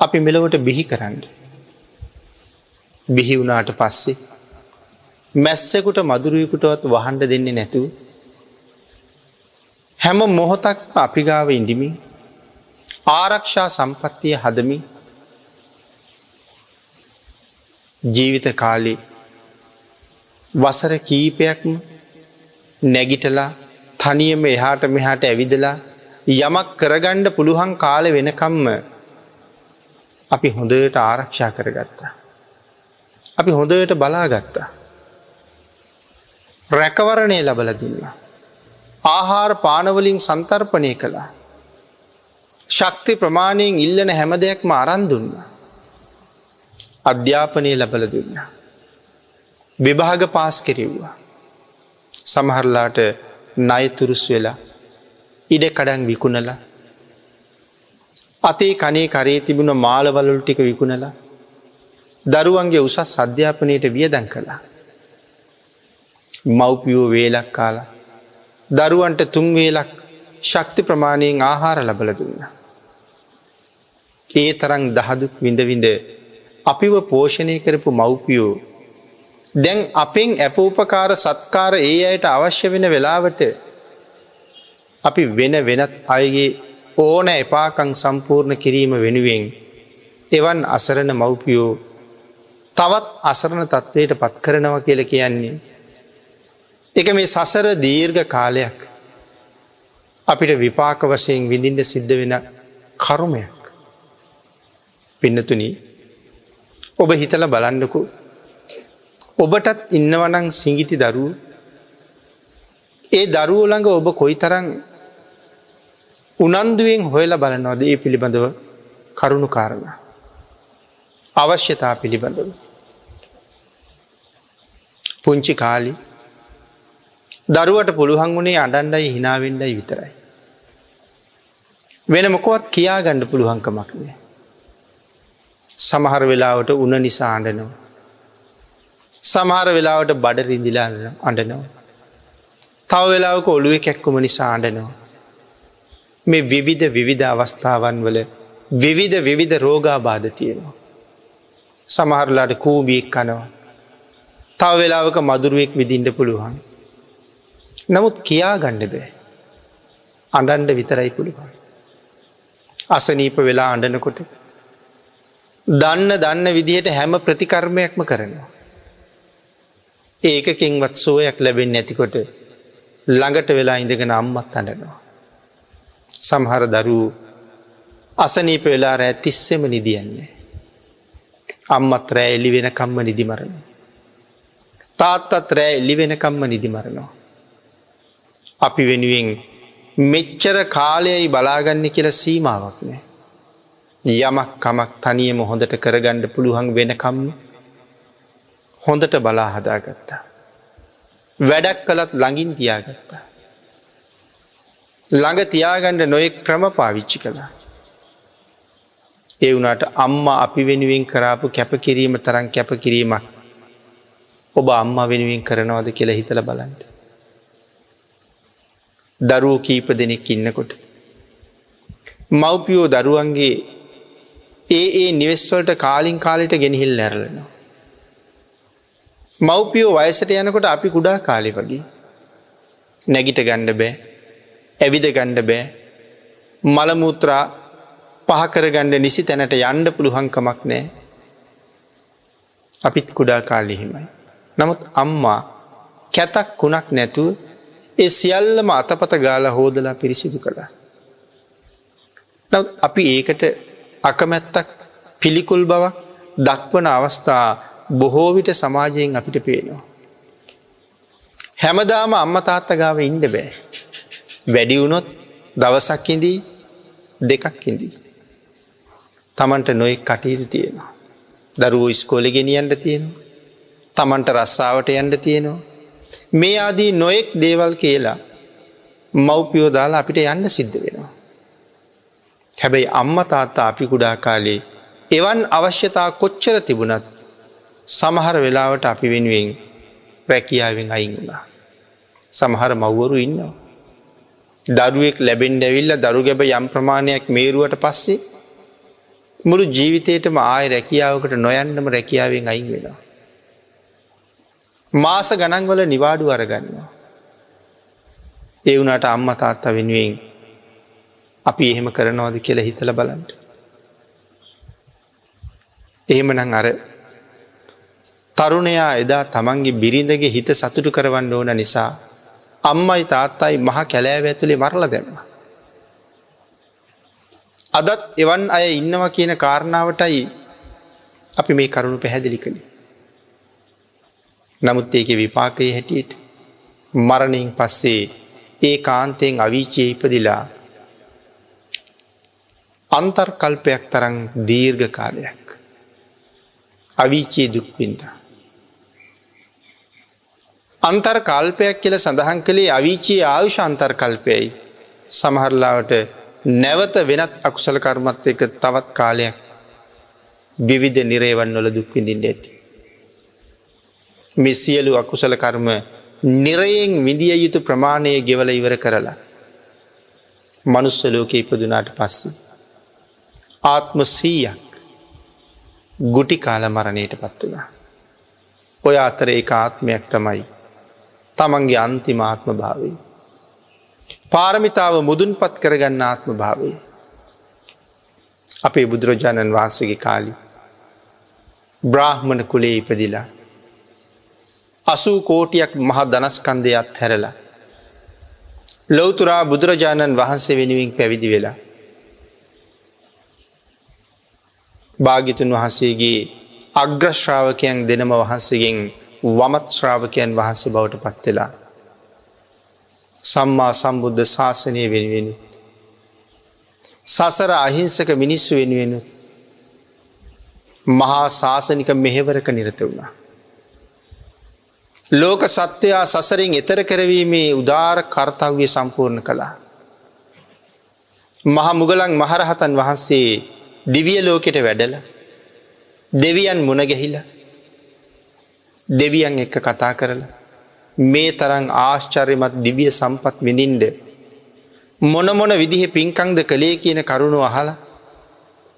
අපි මෙලොවට බිහි කරන්න. බිහි වුණාට පස්සේ මැස්සෙකුට මදුරුවකුටවත් වහන්ඩ දෙන්නේ නැතුව හැම මොහොතක් අපිගාව ඉඳිමින් ආරක්ෂා සම්පත්තිය හදමි ජීවිත කාලි වසර කීපයක්ම නැගිටලා තනියම එහාට මෙහාට ඇවිදලා යමක් කරගණ්ඩ පුළුවන් කාල වෙනකම්ම අපි හොඳට ආරක්ෂා කරගත්තා. අපි හොඳට බලාගත්තා. රැකවරණය ලබල දුන්නා. ආහාර පානවලින් සන්තර්පනය කළා. ශක්ති ප්‍රමාණයෙන් ඉල්ලන හැම දෙයක්ම අරන්දුන්න. අධ්‍යාපනය ලබල දුන්න. විභාග පාස් කෙරෙව්වා. සමහරලාට නයතුරුස් වෙලා ඉඩ කඩන් විකුණලා අතේ කනේ කරේ තිබුණ මාලවලල් ටික විකුණලා දරුවන්ගේ උසස් අධ්‍යාපනයට වියදැන් කළා. මව්පියෝ වේලක් කාලා දරුවන්ට තුන්වේලක් ශක්ති ප්‍රමාණයෙන් ආහාර ලබල දුන්න. ඒ තරං දහදුක් විඳවිඳ අපිව පෝෂණය කරපු මව්පියෝ දැන් අපෙන් ඇපූපකාර සත්කාර ඒ අයට අවශ්‍ය වෙන වෙලාවට අපි වෙන වෙනත් අයගේ ඕන එපාකං සම්පූර්ණ කිරීම වෙනුවෙන් එවන් අසරණ මව්පියෝ තවත් අසරණ තත්ත්වයට පත් කරනවා කියල කියන්නේ. එක මේ සසර දීර්ඝ කාලයක් අපිට විපාක වශයෙන් විඳින්ට සිද්ධ වෙන කරුමයක්. පින්නතුනී ඔබ හිතල බලන්නකු ඔබටත් ඉන්නවනං සිංගිති දරුව ඒ දරුව ළඟ ඔබ කොයි තරං උනන්දුවෙන් හොයල බලනවද ඒ පිළිබඳව කරුණු කාරණ. අවශ්‍යතා පිළිබඳව. පුංචි කාලි දරුවට පුළුවන් වුණේ අඩන්ඩයි හිනාවෙන්ඩයි විතරයි. වෙන මොකොත් කියා ගණ්ඩ පුළුවන්කමක් නෑ. සමහර වෙලාවට උන නිසා අඩනවා. සමහර වෙලාවට බඩ රිදිලා අඩනවා. තව වෙලාවක ඔළුව කැක්කුම නිසා අඩනවා. මේ විවිධ විවිධ අවස්ථාවන් වල විවිධ විවිධ රෝගා බාධ තියෙනවා. සමහරලාට කූබියෙක් කනවා. තව වෙලාවක මදුරුවෙක් විදින්ට පුළුවන්. නමුත් කියා ගණ්ඩ බෑ. අඩන්ඩ විතරයි පුළුවන්. අසනීප වෙලා අඩනකොට. දන්න දන්න විදිහට හැම ප්‍රතිකර්මයක්ම කරනවා. ඒකකින්වත් සුවයක් ලැබෙන් නැතිකොට ළඟට වෙලා ඉඳගෙන අම්මත් අඩනවා. සමහර දරූ අසනීප වෙලා රෑ තිස්සෙම නිදියන්නේ. අම්මත් රෑ එලි වෙන කම්ම නිදිමරණ. තාත්තත් රෑ එලි වෙන කම්ම නිදිමරණවා. අපි වෙනුවෙන් මෙච්චර කාලයයි බලාගන්න කියල සීමාවක් නෑ. යමක් කමක් තනියම හොඳට කරගණ්ඩ පුළුවන් වෙනකම්ම හොඳට බලා හදාගත්තා. වැඩක් කළත් ළඟින් තියාගත්තා. ළඟ තියාගණ්ඩ නොයෙක් ක්‍රම පාවිච්චි කළා. ඒ වුණට අම්මා අපි වෙනුවෙන් කරාපු කැපකිරීම තරන් කැපකිරීමක් ඔබ අම්මා වෙනුවෙන් කරනවාද කියලා හිතල බලන්ට. දරුවෝ කීප දෙනෙක් ඉන්නකොට. මව්පියෝ දරුවන්ගේ ඒ ඒ නිවෙස්වලට කාලින් කාලිට ගෙනහිල් නැරලනවා. මව්පියෝ වයසට යනකොට අපි කුඩා කාලි වගේ නැගිට ගණ්ඩ බෑ ඇවිද ගණ්ඩ බෑ මළමුත්‍රා පහකර ගණ්ඩ නිසි තැනට යන්ඩ පුළුහංකමක් නෑ අපිත් කුඩා කාලිහිමයි. නමුත් අම්මා කැතක් කුණක් නැතුව ඒ සියල්ලම අතපත ගාල හෝදලා පිරිසිදු කළා. අපි ඒකට අකමැත්තක් පිළිකුල් බවක් දක්වන අවස්ථා බොහෝවිට සමාජයෙන් අපිට පේනවා. හැමදාම අම්ම තාත්ත ගාව ඉන්ඩ බෑ. වැඩි වුණොත් දවසක් ඉදී දෙකක් ඉදී. තමන්ට නොයෙක් කටයුතු තියෙනවා. දරුවෝ ඉස්කෝල ගෙනියන්ට තියෙනවා. තමන්ට රස්සාාවට යන්ඩ තියෙනවා. මේ ආදී නොයෙක් දේවල් කියලා මව්පියෝ දාලා අපිට යන්න සිද්ධ වෙනවා. හැබැයි අම්ම තාත්තා අපි කුඩා කාලේ එවන් අවශ්‍යතා කොච්චර තිබුණත් සමහර වෙලාවට අපි වෙනුවෙන් රැකියාවෙන් අයින් වුණා. සමහර මව්වරු ඉන්නවා. දරුවෙක් ලැබෙන්ඩ ඇවිල්ල දරු ගැබ යම් ප්‍රමාණයක් මේරුවට පස්සේ මුළු ජීවිතයටම ආය රැකියාවකට නොයන්නම රැකියාවෙන් අයින් වෙනවා. මාස ගණන්වල නිවාඩු අරගන්නවා. ඒ වුණට අම්ම තාත්තා වෙනුවෙන් අපි එහෙම කරනවාද කියලා හිතල බලන්ට. එහෙමනං අර තරුණයා එදා තමන්ගේ බිරිඳගේ හිත සතුටු කරවන්න ඕන නිසා අම්මයි තාත්තයි මහ කැලෑව ඇතුළේ මරල දැම්ම. අදත් එවන් අය ඉන්නවා කියන කාරණාවටයි අපි මේ කරුණු පැහැදිලි කළේ. නමුත් ඒක විපාකයේ හැටියට මරණයෙන් පස්සේ ඒ කාන්තයෙන් අවිචය ඉපදිලා අන්තර්කල්පයක් තරන් දීර්ඝ කාලයක් අවිචයේ දුක්පින්තා. අන්තර් කල්පයක් කියල සඳහන් කළේ අවිචයේ ආයුෂ අන්තර්කල්පයයි සමහරලාවට නැවත වෙනත් අකුසල කර්මත් එක තවත් කාලයක් විවිධ නිරේවන් වල දුක්විඳින්ට ඇති. මෙසියලු අකුසල කර්ම නිරයෙන් විදිිය යුතු ප්‍රමාණය ගෙවල ඉවර කරලා. මනුස්සලෝක ඉපදුනාට පස්සේ. ආත්ම සීයක් ගුටි කාල මරණයට පත් වනා. ඔය අතර ඒ ආත්මයක් තමයි තමන්ගේ අන්තිමාත්ම භාවී. පාරමිතාව මුදුන් පත් කරගන්න ආත්ම භාවී. අපේ බුදුරජාණන් වහන්සගේ කාලි. බ්‍රාහ්මණ කුලේ ඉපදිලා. අසූ කෝටියක් මහ දනස්කන්දයත් හැරලා. ලොවතුරා බුදුරජාණන් වහන්සේ වෙනුවෙන් පැවිදි වෙලා. භාගිතුන් වහන්සේගේ අග්‍රශ්‍රාවකයන් දෙනම වහන්සේගෙන් වමත් ශ්‍රාවකයන් වහන්සේ බවට පත්වෙලා. සම්මා සම්බුද්ධ ශාසනය වෙනුවෙනි. සසර අහිංසක මිනිස්සු වෙනුවෙනු මහා ශාසනික මෙහෙවරක නිරත වුණා. ලෝක සත්වයා සසරින් එතර කරවීමේ උදාර කර්තව්‍ය සම්පූර්ණ කළා. මහ මුගලන් මහරහතන් වහන්සේ දිවිය ලෝකෙට වැඩල දෙවියන් මුණගැහිල දෙවියන් එක්ක කතා කරලා මේ තරං ආශ්චර්යමත් දිවිය සම්පත් විඳින්ඩ මොනමොන විදිහ පින්කංද කළේ කියන කරුණු අහලා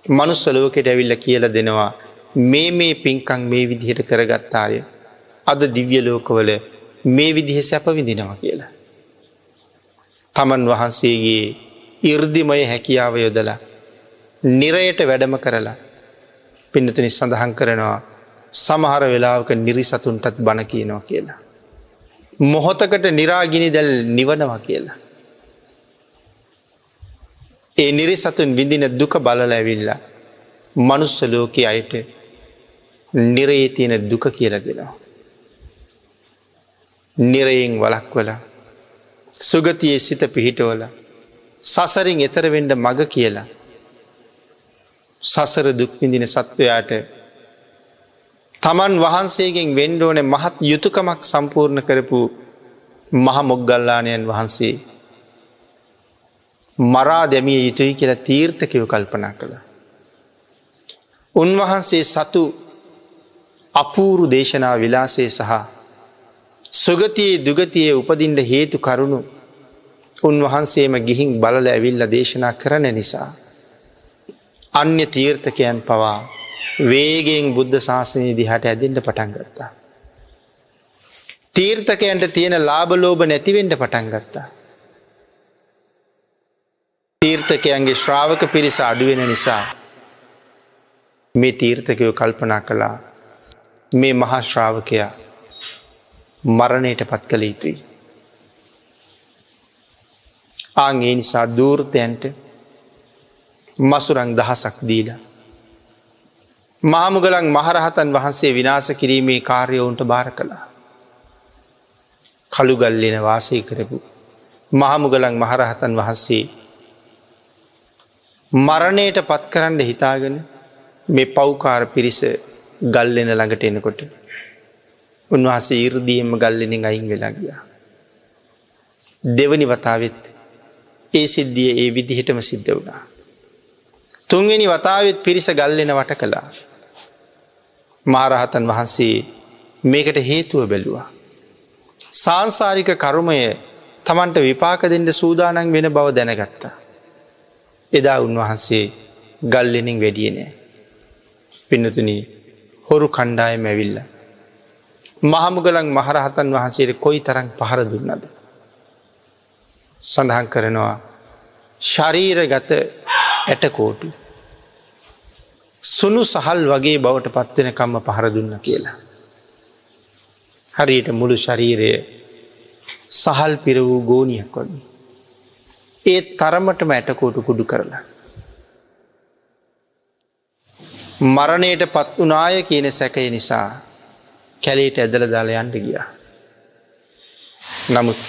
මනුස්සලෝකෙට ඇවිල්ල කියල දෙනවා මේ මේ පින්කං මේ විදිහට කරගත්තාය අද දිව්‍ය ලෝකවල මේ විදිහ සැප විඳිනවා කියලා. තමන් වහන්සේගේ ඉර්දිමය හැකියාව යොදලා නිරයට වැඩම කරලා පින්නතුනි සඳහන් කරනවා සමහර වෙලාවක නිරිසතුන්ටත් බණ කියනවා කියලා. මොහොතකට නිරාගිනි දැල් නිවනවා කියලා. ඒ නිරිසතුන් විඳින දුක බලල ඇවිල්ලා මනුස්ස ලෝක අයට නිරයේ තියෙන දුක කියල දෙනවා. නිරයෙන් වලක්වල සුගතියේ සිත පිහිටවල සසරින් එතරවෙඩ මග කියලා සසර දුක්විඳින සත්වයාට තමන් වහන්සේගෙන් වෙන්ඩෝන මහත් යුතුකමක් සම්පූර්ණ කරපු මහ මොග්ගල්ලානයන් වහන්සේ මරා දැමිය යුතුයි කියලා තීර්ථකව කල්පනා කළ. උන්වහන්සේ සතු අපූරු දේශනා විලාසේ සහ සුගතියේ දුගතියේ උපදින්ට හේතු කරුණු උන්වහන්සේම ගිහින් බලල ඇවිල්ල දේශනා කරන නිසා. අන්‍ය තීර්ථකයන් පවා වේගෙන් බුද්ධ ශාසනය දිහට ඇදෙන්ට පටන් ගත්තා. තීර්ථකයන්ට තියෙන ලාබලෝභ නැතිවෙන්ට පටන් ගත්තා. තීර්ථකයන්ගේ ශ්‍රාවක පිරිස අඩුවෙන නිසා මේ තීර්ථකයෝ කල්පනා කළා මේ මහා ශ්‍රාවකයා මරණයට පත් කළ යුතුයි. ආගේ නිසා දූර්තයන්ට මසුරං දහසක් දීලා. මාමුගලන් මහරහතන් වහන්සේ විනාස කිරීමේ කාර්යවුන්ට භාර කළා. කළුගල්ලෙන වාසය කරපු මහමුගලන් මහරහතන් වහන්සේ මරණයට පත් කරන්න හිතාගෙන මේ පව්කාර පිරිස ගල්ලෙන ළඟට එනකොට උන්වහසේ ඉරදියම ගල්ලෙනින් අයින් වෙලා ගියා. දෙවනි වතාවත් ඒ සිද්ධිය ඒ විදිහටම සිද්ධ වුණා. තුන්වෙනි වතාවත් පිරිස ගල්ලෙන වට කළා. මාරහතන් වහන්සේ මේකට හේතුව බැලුවා. සංසාරික කරුමය තමන්ට විපාක දෙෙන්ට සූදානන් වෙන බව දැනගත්තා. එදා උන්වහන්සේ ගල්ලෙනින් වැඩිය නෑ. පින්නතුන හොරු කණ්ඩායම ඇවිල්ල. මහමුගලන් මහරහතන් වහන්සේට කොයි තරන් පහර දුන්නද. සඳහන් කරනවා ශරීර ගත ඇටකෝටු. සුනු සහල් වගේ බවට පත්වෙන කම්ම පහර දුන්න කියලා. හරියට මුළු ශරීරය සහල් පිර වූ ගෝනියක් වගේ. ඒත් තරමටම ඇටකෝටු කුඩු කරලා. මරණයට පත් වනාය කියන සැකය නිසා කැලේට ඇදල දාල යන්ට ගිය. නමුත්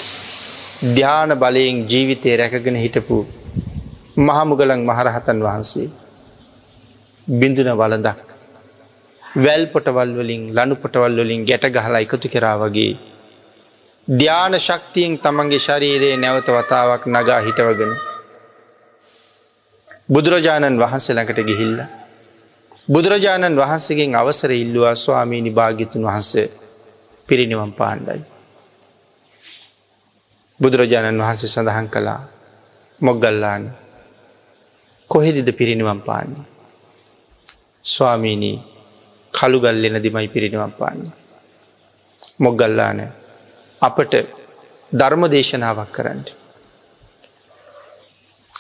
ධ්‍යාන බලයෙන් ජීවිතය රැකගෙන හිටපු මහමුගලන් මහරහතන් වහන්සේ බිඳුන වලදක් වැල් පොටවල් වලින් ලනු පොටවල් වලින් ගැට ගහලා එකතු කරා වගේ ධ්‍යාන ශක්තියෙන් තමන්ගේ ශරීරයේ නැවත වතාවක් නගා හිටවගෙන බුදුරජාණන් වහන්සේ ළඟට ගිහිල්ල බුදුරජාණන් වහන්සේගෙන් අවසර ඉල්ලවා ස්වාමීනි භාගිතුන් වහන්සේ පිරිනිවම් පාණ්ඩයි. බුදුරජාණන් වහන්සේ සඳහන් කළා මොග්ගල්ලාන කොහෙදිද පිරිනිවම් පාන්නේ. ස්වාමීනී කළුගල්ලෙන දිමයි පිරිනිවම් පාන්නේ. මොග්ගල්ලාන අපට ධර්ම දේශනාවක් කරන්න.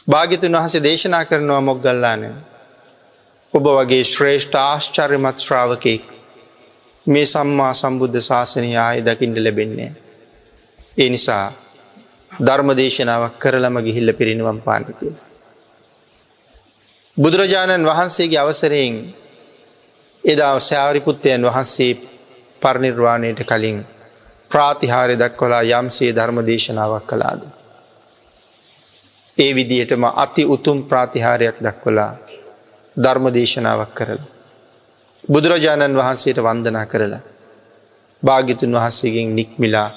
භාගිතුන් වහසේ දේශනා කරනවා මොග්ගල්ලාන ඔබ වගේ ශ්‍රේෂ්ඨ ආශ්චර්යමත් ශ්‍රාවකයෙක් මේ සම්මා සම්බුද්ධ ශාසනය ආය දකිින්ට ලැබෙන්නේ. ඒ නිසා ධර්ම දේශනාවක් කරලම ගිහිල්ල පිරිනිවම් පාන්න කියලා. බුදුරජාණන් වහන්සේගේ අවසරයෙන් එදා සෑවරිපුත්තයන් වහන්සේ පරණිර්වාණයට කලින් ප්‍රාතිහාරය දක්වලා යම්සේ ධර්ම දේශනාවක් කළාද. ඒ විදිහටම අති උතුම් ප්‍රාතිහාරයක් දක්වලා ධර්ම දේශනාවක් කරලා. බුදුරජාණන් වහන්සේට වන්දනා කරලා. භාගිතුන් වහන්සේගෙන් නික්මිලා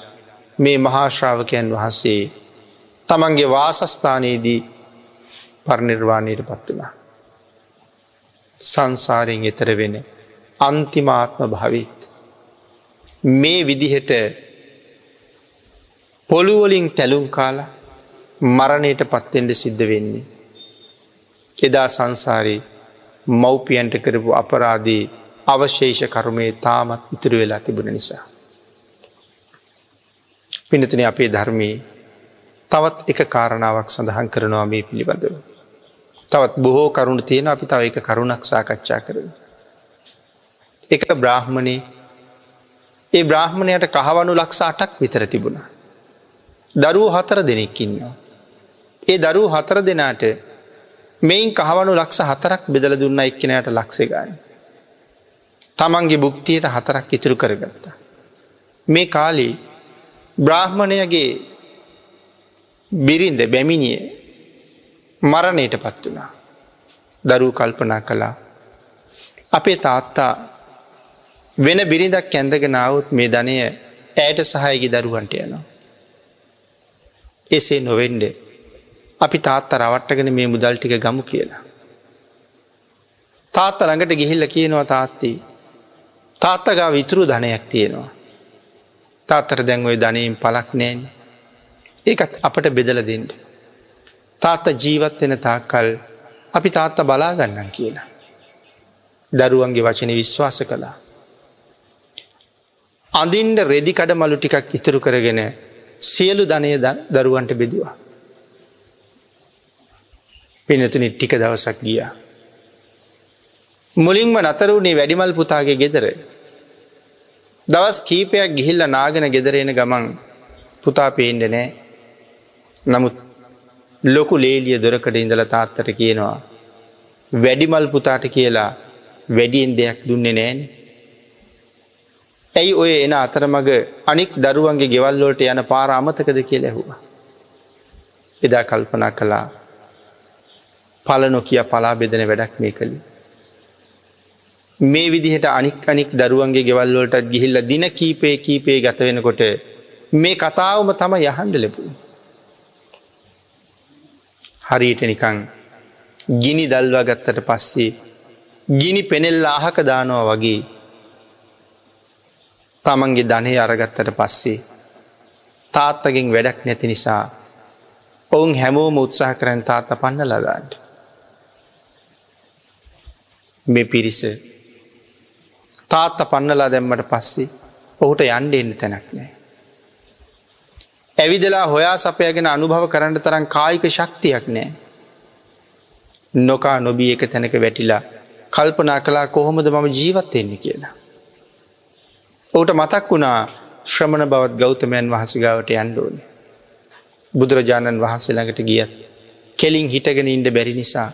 මේ මහාශ්‍රාවකයන් වහන්සේ තමන්ගේ වාසස්ථානයේදී පරණිර්වාණයට පත් වනා. සංසාරයෙන් එතර වෙන අන්තිමාත්ම භවිත්. මේ විදිහට පොළුවලින් තැලුම් කාලා මරණයට පත්තෙන්ට සිද්ධ වෙන්නේ. එදා සංසාරී මව්පියන්ට කරපු අපරාදී අවශේෂ කරුමේ තාමත් ඉතුරු වෙලා තිබුණ නිසා. පිනතුන අපේ ධර්මී තවත් එක කාරණාවක් සඳහන් කරනවා මේ පිළිබඳව. තවත් බොහෝ කරුණු තියෙන අපි තව එක කරුණක් සාකච්ඡා කරන. එක බ්‍රාහ්මණය ඒ බ්‍රාහ්මණයට කහවනු ලක්ෂ අටක් විතර තිබුණ. දරුව හතර දෙනෙක්කින්නවා. ඒ දරුව හතර දෙනාට මෙයින් කහවනු ලක්ෂ හතරක් බෙදල දුන්න එක්කෙනයට ලක්සේගාන. තමන්ගේ බුක්තියට හතරක් ඉතුරු කරගත්තා. මේ කාලී බ්‍රාහ්මණයගේ බිරින්ද බැමිණිය මරණයට පත් වනා. දරූ කල්පනා කළා. අපේ තාත්තා වෙන බිරිඳක් ඇඳගෙන අවුත් මේ ධනය ඇයට සහයකි දරුවන්ට යනවා. එසේ නොවෙන්ඩ අපි තාත්ත රවට්ටගෙන මේ මුදල් ටික ගමු කියලා. තාත්ත ළඟට ගිහිල්ල කියනවා තාත්ති තාත්තගා විතුරු ධනයක් තියෙනවා. තාත්තර දැන් ඔය ධනයෙන් පලක් නෑන් ඒකත් අපට බෙදල දෙෙන්ට. තාත්ත ජීවත් වෙන තාක්කල් අපි තාත්ත බලාගන්නන් කියලා. දරුවන්ගේ වචන විශ්වාස කළා. අඳින්ට රෙදිකඩ මලු ටිකක් ඉතුරු කරගෙන සියලු ධනය දරුවන්ට බෙදවා. පිනතුනි ටික දවසක් ගිය. මුලින්ම නතරුණේ වැඩිමල් පුතාගේ ගෙදර. දවස් කීපයක් ගිහිල්ල නාගෙන ගෙදරෙන ගමන් පුතා පේන්ඩ නෑ නමුත් ලොකු ලේලිය දොරකට ඉඳල තාත්තට කියනවා. වැඩිමල් පුතාට කියලා වැඩියෙන් දෙයක් දුන්නේ නෑන. ඇයි ඔය එන අතරමඟ අනික් දරුවන්ගේ ගෙවල්ලෝට යන පාර අමතකද කිය ලැහුවා. එදා කල්පනා කළා පල නොකිය පලා බෙදෙන වැඩක් මේ කළි. මේ විදිහට අනික් අනික් දරුවන්ගේ ගෙවල්වලටත් ගිහිල්ල දින කීපේ කීපේ ගත වෙනකොට මේ කතාවම තම යහන්ඩ ලැබූ. හරියට නිකං ගිනි දල්වා ගත්තට පස්සේ ගිනි පෙනෙල්ල අහක දානවා වගේ තමන්ගේ ධනය අරගත්තට පස්සේ තාත්තගෙන් වැඩක් නැති නිසා ඔවුන් හැමෝම උත්සාහ කරන තාත්ත පන්න ලදාන්ට. මේ පිරිස තාත්ත පන්නලා දැම්මට පස්සේ ඔහුට යන්ඩ එන්න තැනක් නෑ. ඇවිදලා හොයා සපයගෙන අනුභව කරන්න තරම් කායික ශක්තියක් නෑ. නොකා නොබී එක තැනක වැටිලා කල්පනා කලා කොහොමද මම ජීවත්වෙන්නේ කියලා. ඔහුට මතක් වුණා ශ්‍රමණ බවත් ගෞතමයන් වහසගාවට යන්ඩෝන. බුදුරජාණන් වහන්සේ ළඟට ගියත් කෙලින් හිටගෙන ඉන්ඩ බැරි නිසා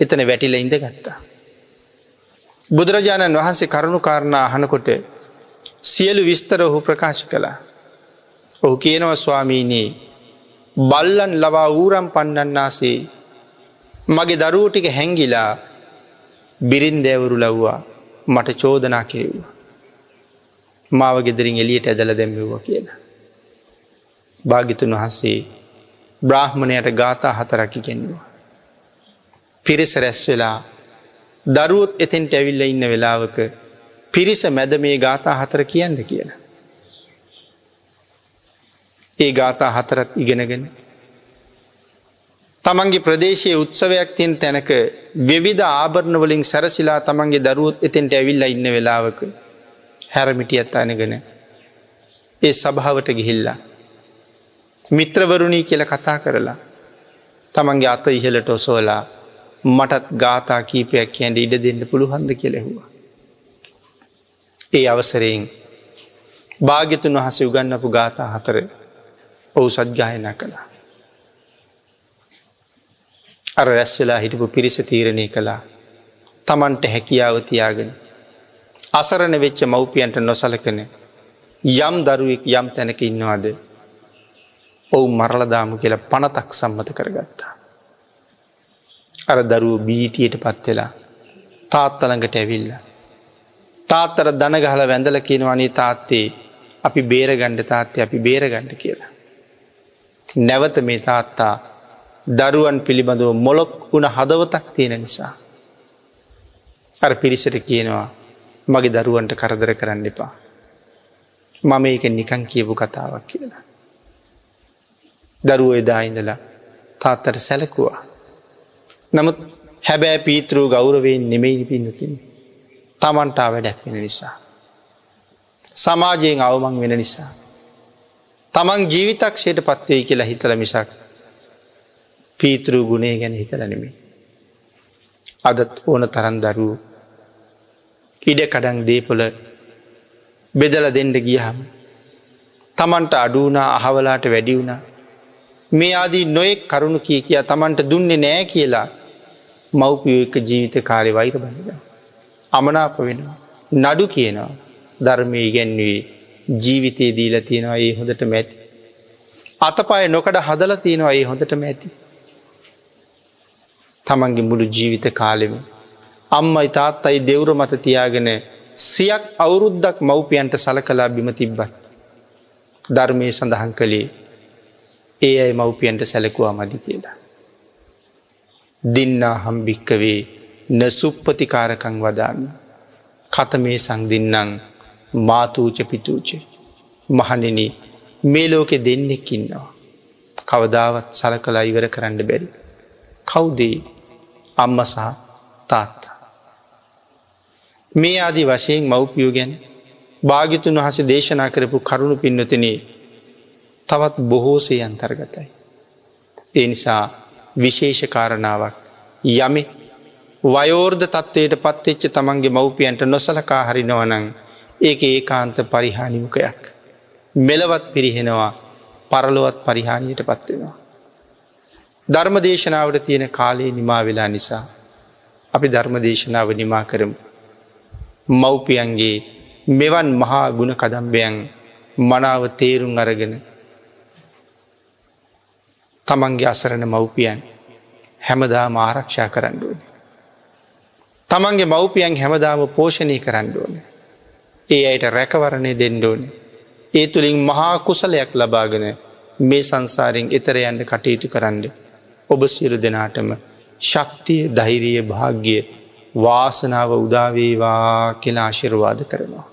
එතන වැටිල ඉඳ ගත්තා. බුදුරජාණන් වහන්සේ කරුණු කාරණා අහනකොට සියලු විස්තර ඔහු ප්‍රකාශ කළා. ඔහු කියනව ස්වාමීනී බල්ලන් ලවා ඌරම් පන්නන්නාසේ මගේ දරුවටික හැංගිලා බිරින් දෑවරු ලව්වා මට චෝදනා කිරව්වා. මාව ගෙදරින් එලියට ඇදල දැම්මවා කියලා. භාගිතුන් වහන්සේ බ්‍රාහ්මණයට ගාථා හතරකි ගැන්වා. පිරිස රැස් වෙලා දරුවොත් එතෙන්ට ඇවිල්ල ඉන්න වෙලාවක පිරිස මැද මේ ගාථා හතර කියන්න කියලා. ඒ ගාථා හතරත් ඉගෙනගෙන තමන්ගේ ප්‍රදේශයේ උත්සවයක් තියෙන් තැනක විවිධ ආභරණවලින් සැරසිලා තමන්ගේ දරුවොත් එතෙන්ට ඇවිල්ල ඉන්න වෙලාවක හැරමිටියත් අනගෙන ඒ සභාවට ගිහිල්ලා. මිත්‍රවරුණී කියල කතා කරලා තමන්ගේ අත ඉහලට ඔසෝලා මටත් ගාථා කීපයක් කියන්ට ඉඩ දෙන්න පුළුහන්ද කෙලෙහවා. ඒ අවසරයෙන් භාග්‍යතුන් වහස උගන්නපු ගාථා හතර ඔහු සද්ගායන කළා. අර රැස්වෙලා හිටපු පිරිස තීරණය කළා තමන්ට හැකියාව තියාගෙන අසරණ වෙච්ච මව්පියන්ට නොසලකන යම් දරුවෙක් යම් තැනක ඉන්නවාද ඔවු මරලදාමු කියලා පනතක් සම්මත කරගත්තා. අර දරුව බීතියට පත්වෙලා තාත්තළඟට ඇවිල්ල. තාත්තර දනගහල වැඳල කියනවනේ තාත්තේ අපි බේරගණ්ඩ තාත්තේ අපි බේරගණ්ඩ කියලා. නැවත මේ තාත්තා දරුවන් පිළිබඳව මොලොක් වුණ හදවතක් තියෙන නිසා. අර පිරිසට කියනවා මගේ දරුවන්ට කරදර කරන්න එපා. මම ඒක නිකං කියපු කතාවක් කියලා. දරුව එදා ඉඳලා තාත්තට සැලකුවා. නමුත් හැබෑ පීතෘ ගෞරවයෙන් නෙමෙයි පින්නතින් තමන්ටා වැඩැක් වෙන නිසා. සමාජයෙන් අවමං වෙන නිසා. තමන් ජීවිතක්ෂයට පත්වයි කියලා හිතල මිසක් පීතෘ ගුණේ ගැන හිතල නෙමේ. අදත් ඕන තරන් දරුව ඉඩ කඩන් දේපොල බෙදල දෙන්ඩ ගියහම තමන්ට අඩුවනා අහවලාට වැඩි වුණා මේ ආදී නොයෙක් කරුණු කිය කියා තමන්ට දුන්නේ නෑ කියලා මව්පියෝ එක ජීවිත කාලෙ වෛර බඳ. අමනාප වෙනවා. නඩු කියනවා ධර්මය ඉගැන්වේ ජීවිතයේ දීල තියෙනවා ඒ හොඳට මැති. අතපාය නොකඩ හදල තියෙනවා ඒ හොඳට මැති. තමන්ගේ මුළු ජීවිත කාලෙම. අම්මයි තාත්තයි දෙවුර මත තියාගෙන සියක් අවුරුද්දක් මව්පියන්ට සල කලා බිම තිබ්බත්. ධර්මය සඳහන් කළේ ඒ අයි මව්පියන්ට සැලකුවා මදි කියලා. දින්නා හම්භික්කවේ නසුප්පතිකාරකං වදාන්න. කත මේ සංදින්නන් මාතූච පිතූච. මහනෙන මේ ලෝකෙ දෙන්නෙක්කින්නවා. කවදාවත් සල කලා ඉවර කරන්න බැරි. කවුදේ අම්ම සහ තාත්තා. මේ ආදි වශයෙන් මව්පියෝ ගැන භාගිතුන් වහස දේශනා කරපු කරුණු පින්නතිනේ තවත් බොහෝසේ අන්තර්ගතයි. ඒ නිසා විශේෂ කාරණාවක් යමි වයෝර්ධ තත්ත්වයට පත්වෙච්ච තමන්ගේ මව්පියන්ට නොසලකා හරිනවනං ඒක ඒකාන්ත පරිහානිමුකයක්. මෙලවත් පිරිහෙනවා පරලොවත් පරිහානියට පත්වෙනවා. ධර්ම දේශනාවට තියෙන කාලයේ නිමා වෙලා නිසා අපි ධර්ම දේශනාව නිමා කරමු. මව්පියන්ගේ මෙවන් මහා ගුණ කදම්බයන් මනාව තේරුම් අරගෙන තමන්ගේ අසරණ මව්පියන් හැමදාම ආරක්ෂා කරන්න ඕන. තමන්ගේ මව්පියන් හැමදාම පෝෂණය කරන්න ඕන. ඒ අයට රැකවරණය දෙන්න ඕන. ඒ තුළින් මහා කුසලයක් ලබාගෙන මේ සංසාරෙන් එතරයන්ට කටයුතු කරන්න. ඔබ සියලු දෙනාටම ශක්තිය ධෛරිය භාග්‍ය වාසනාව උදාවේවා කියලා ආශිරවාද කරනවා.